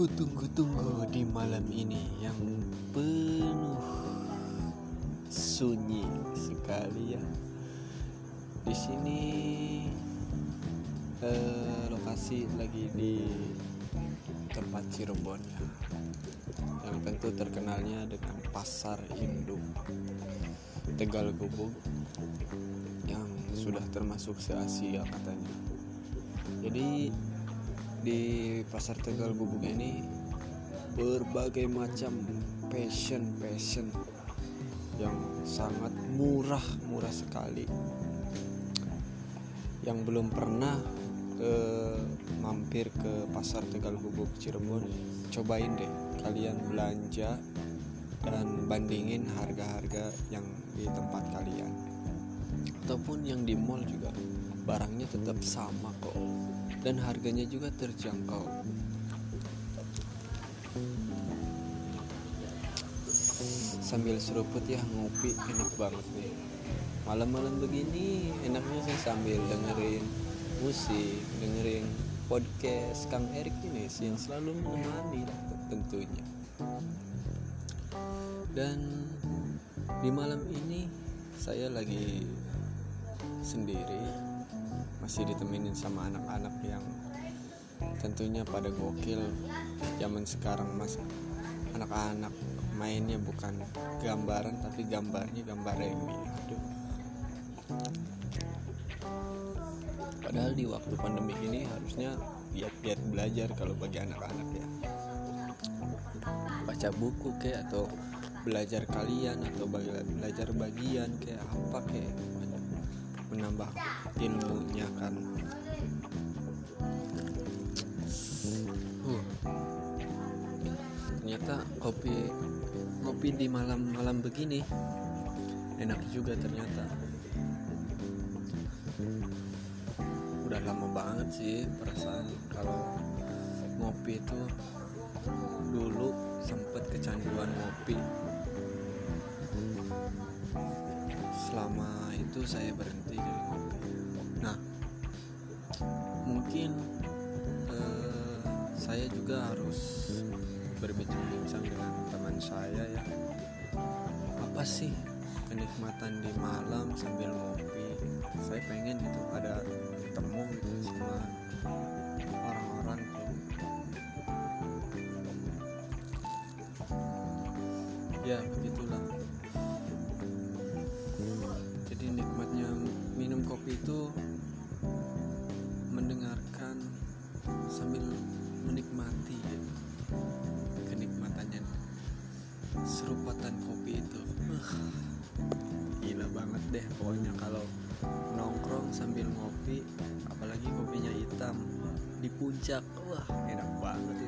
ku tunggu-tunggu di malam ini yang penuh sunyi sekali ya. Di sini eh, lokasi lagi di tempat Cirebon ya. Yang tentu terkenalnya dengan pasar induk Tegal Gubuk yang sudah termasuk se Asia katanya. Jadi di pasar Tegal Gubuk ini berbagai macam passion passion yang sangat murah murah sekali. Yang belum pernah eh, mampir ke pasar Tegal Gubuk Cirebon cobain deh. Kalian belanja dan bandingin harga-harga yang di tempat kalian ataupun yang di mall juga barangnya tetap sama kok. Dan harganya juga terjangkau. Sambil seruput ya ngopi enak banget nih. Malam-malam begini enaknya sih sambil dengerin musik dengerin podcast. Kang Erik ini yang selalu menemani tentunya. Dan di malam ini saya lagi sendiri masih ditemenin sama anak-anak yang tentunya pada gokil. Zaman sekarang mas anak-anak mainnya bukan gambaran tapi gambarnya gambar remi. Aduh. Padahal di waktu pandemi ini harusnya giat-giat belajar kalau bagi anak-anak ya. Baca buku kayak atau belajar kalian atau belajar bagian kayak apa kayak menambah ilmunya kan. Uh. ternyata kopi kopi di malam-malam begini enak juga ternyata. Udah lama banget sih perasaan kalau ngopi itu. Dulu sempet kecanduan ngopi selama itu saya berhenti dari ngopi nah mungkin eh, saya juga harus berbincang-bincang dengan teman saya ya. Apa sih kenikmatan di malam sambil ngopi? Saya pengen itu ada ketemu gitu sama orang-orang ya begitulah itu mendengarkan sambil menikmati ya. kenikmatannya serupatan kopi itu uh, gila banget deh pokoknya kalau nongkrong sambil ngopi apalagi kopinya hitam di puncak wah enak banget